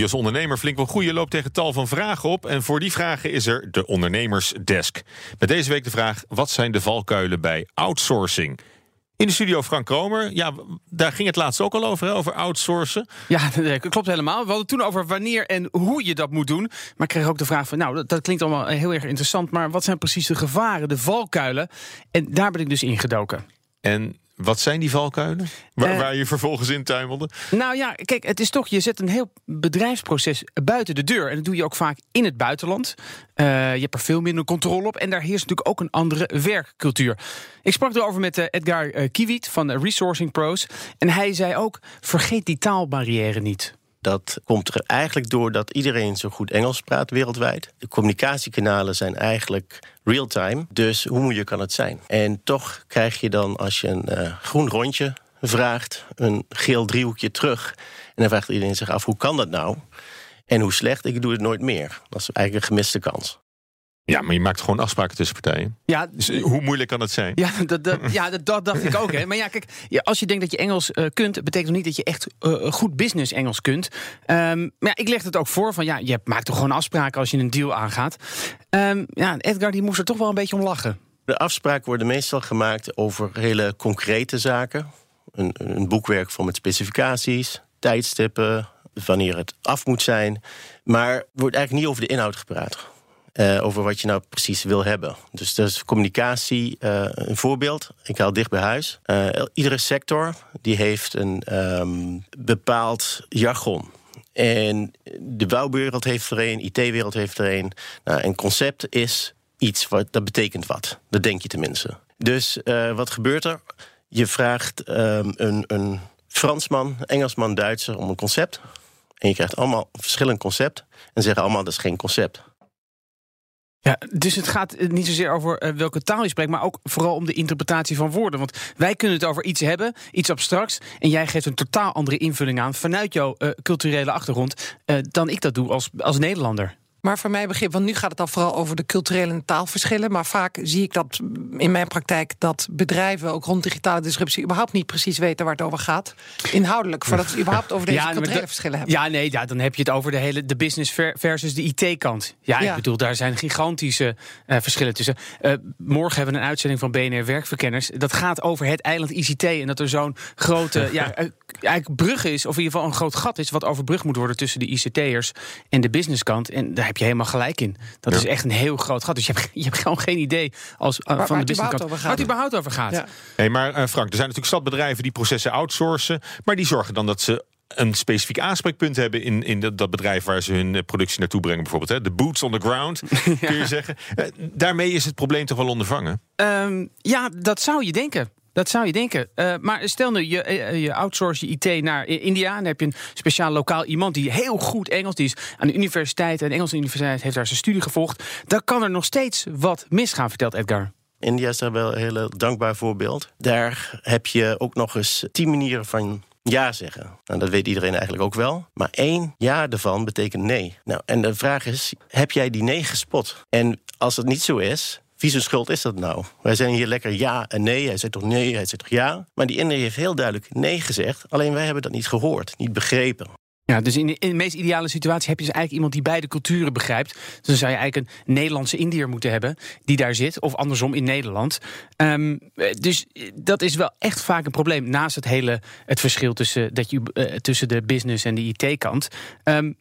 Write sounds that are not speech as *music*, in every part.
Wie als ondernemer flink wil groeien loopt tegen tal van vragen op. En voor die vragen is er de Ondernemersdesk. Met deze week de vraag: wat zijn de valkuilen bij outsourcing? In de studio Frank Kromer. Ja, daar ging het laatst ook al over, hè, over outsourcen. Ja, *laughs* dat klopt helemaal. We hadden het toen over wanneer en hoe je dat moet doen. Maar ik kreeg ook de vraag van, nou, dat, dat klinkt allemaal heel erg interessant... maar wat zijn precies de gevaren, de valkuilen? En daar ben ik dus ingedoken. En wat zijn die valkuilen? Waar, uh, waar, je vervolgens in tuimelde? Nou ja, kijk, het is toch, je zet een heel bedrijfsproces buiten de deur. En dat doe je ook vaak in het buitenland. Uh, je hebt er veel minder controle op. En daar heerst natuurlijk ook een andere werkcultuur. Ik sprak erover met uh, Edgar Kiewit van Resourcing Pros. En hij zei ook, vergeet die taalbarrière niet. Dat komt er eigenlijk door dat iedereen zo goed Engels praat wereldwijd. De communicatiekanalen zijn eigenlijk real-time. Dus hoe moeilijk kan het zijn? En toch krijg je dan, als je een uh, groen rondje vraagt, een geel driehoekje terug. En dan vraagt iedereen zich af: hoe kan dat nou? En hoe slecht? Ik doe het nooit meer. Dat is eigenlijk een gemiste kans. Ja, maar je maakt gewoon afspraken tussen partijen. Ja, dus hoe moeilijk kan het zijn? Ja, dat, dat, *laughs* ja, dat, dat dacht ik ook. Hè. Maar ja, kijk, ja, als je denkt dat je Engels uh, kunt, betekent nog niet dat je echt uh, goed business Engels kunt. Um, maar ja, ik leg het ook voor van ja, je maakt toch gewoon afspraken als je een deal aangaat. Um, ja, Edgar die moest er toch wel een beetje om lachen. De afspraken worden meestal gemaakt over hele concrete zaken. Een, een boekwerk vol met specificaties, tijdstippen, wanneer het af moet zijn. Maar er wordt eigenlijk niet over de inhoud gepraat. Uh, over wat je nou precies wil hebben. Dus dat is communicatie uh, een voorbeeld. Ik haal dicht bij huis. Uh, iedere sector die heeft een um, bepaald jargon. En de bouwwereld heeft er een, IT-wereld heeft er een. Nou, een concept is iets wat dat betekent wat. Dat denk je tenminste. Dus wat gebeurt er? Je vraagt um, een, een Fransman, Engelsman, Duitser om een concept. En je krijgt allemaal verschillend concept. En zeggen allemaal dat is geen concept. Ja, dus het gaat niet zozeer over uh, welke taal je spreekt, maar ook vooral om de interpretatie van woorden. Want wij kunnen het over iets hebben, iets abstracts, en jij geeft een totaal andere invulling aan vanuit jouw uh, culturele achtergrond dan ik dat doe als, als Nederlander. Maar voor mij begrip, want nu gaat het al vooral over de culturele en taalverschillen. Maar vaak zie ik dat in mijn praktijk dat bedrijven ook rond digitale disruptie überhaupt niet precies weten waar het over gaat. Inhoudelijk, voordat ze *laughs* überhaupt over deze ja, culturele verschillen hebben. Ja, nee, ja, dan heb je het over de hele de business versus de IT-kant. Ja, ja, ik bedoel, daar zijn gigantische uh, verschillen tussen. Uh, morgen hebben we een uitzending van BNR Werkverkenners. Dat gaat over het eiland ICT en dat er zo'n grote *laughs* ja, eigenlijk brug is, of in ieder geval een groot gat is, wat overbrugd moet worden tussen de ICT'ers en de businesskant. En daar heb je helemaal gelijk in. Dat is echt een heel groot gat. Dus je hebt, *laughs* je hebt gewoon geen idee als, uh, waar, van waar de businesskant waar het überhaupt over gaat. Ja. Hey, maar uh, Frank, er zijn natuurlijk stadbedrijven die processen outsourcen, maar die zorgen dan dat ze een specifiek aanspreekpunt hebben in, in dat, dat bedrijf waar ze hun productie naartoe brengen, bijvoorbeeld. Hè? De boots on the ground, ja. *laughs* kun je zeggen. Daarmee is het probleem toch wel ondervangen? Um, ja, dat zou je denken. Dat zou je denken. Uh, maar stel nu, je, je outsource je IT naar India. Dan heb je een speciaal lokaal iemand die heel goed Engels die is aan de universiteit. En de Engelse universiteit heeft daar zijn studie gevolgd. Dan kan er nog steeds wat misgaan, vertelt Edgar. India is daar wel een heel dankbaar voorbeeld. Daar heb je ook nog eens tien manieren van ja zeggen. Nou, dat weet iedereen eigenlijk ook wel. Maar één ja ervan betekent nee. Nou, en de vraag is, heb jij die nee gespot? En als het niet zo is, wie schuld is dat nou? Wij zijn hier lekker ja en nee. Hij zegt toch nee, hij zegt toch ja. Maar die Inder heeft heel duidelijk nee gezegd. Alleen wij hebben dat niet gehoord, niet begrepen. Ja, dus in de, in meest ideale situatie heb je dus eigenlijk iemand die beide culturen begrijpt. Dus dan zou je eigenlijk een Nederlandse Indiër moeten hebben die daar zit, of andersom in Nederland. Um, dus dat is wel echt vaak een probleem. Naast het hele het verschil tussen, dat je, uh, tussen de business en de IT-kant. Um,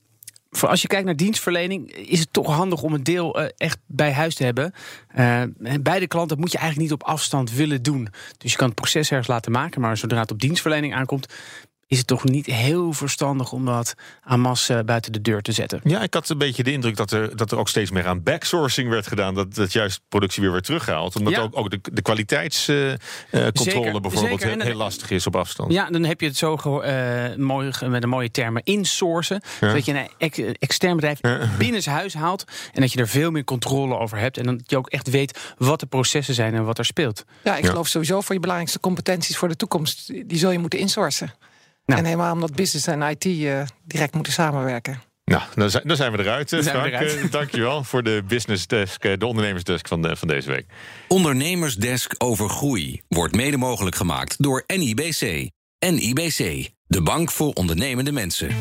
voor als je kijkt naar dienstverlening, is het toch handig om een deel uh, echt bij huis te hebben. Uh, beide klanten moet je eigenlijk niet op afstand willen doen. Dus je kan het proces ergens laten maken, maar zodra het op dienstverlening aankomt, is het toch niet heel verstandig om dat aan massa buiten de deur te zetten. Ja, ik had een beetje de indruk dat er, dat er ook steeds meer aan backsourcing werd gedaan. Dat, dat juist productie weer werd teruggehaald. Omdat ja. ook, ook de, de kwaliteitscontrole uh, bijvoorbeeld heel, heel, lastig is op afstand. Ja, dan heb je het zo uh, mooi, met een mooie termen insourcen. Ja. Dat je een ex, extern bedrijf ja. binnen zijn huis haalt. En dat je er veel meer controle over hebt. En dat je ook echt weet wat de processen zijn en wat er speelt. Ja, ik geloof sowieso voor je belangrijkste competenties voor de toekomst. Die zul je moeten insourcen. Nou. En helemaal omdat business en IT uh, direct moeten samenwerken. Nou, dan zijn, dan zijn we eruit, Frank. We eruit. Dankjewel voor de business desk, de ondernemersdesk van, de, van deze week. Ondernemersdesk over groei wordt mede mogelijk gemaakt door NIBC. NIBC, de bank voor ondernemende mensen.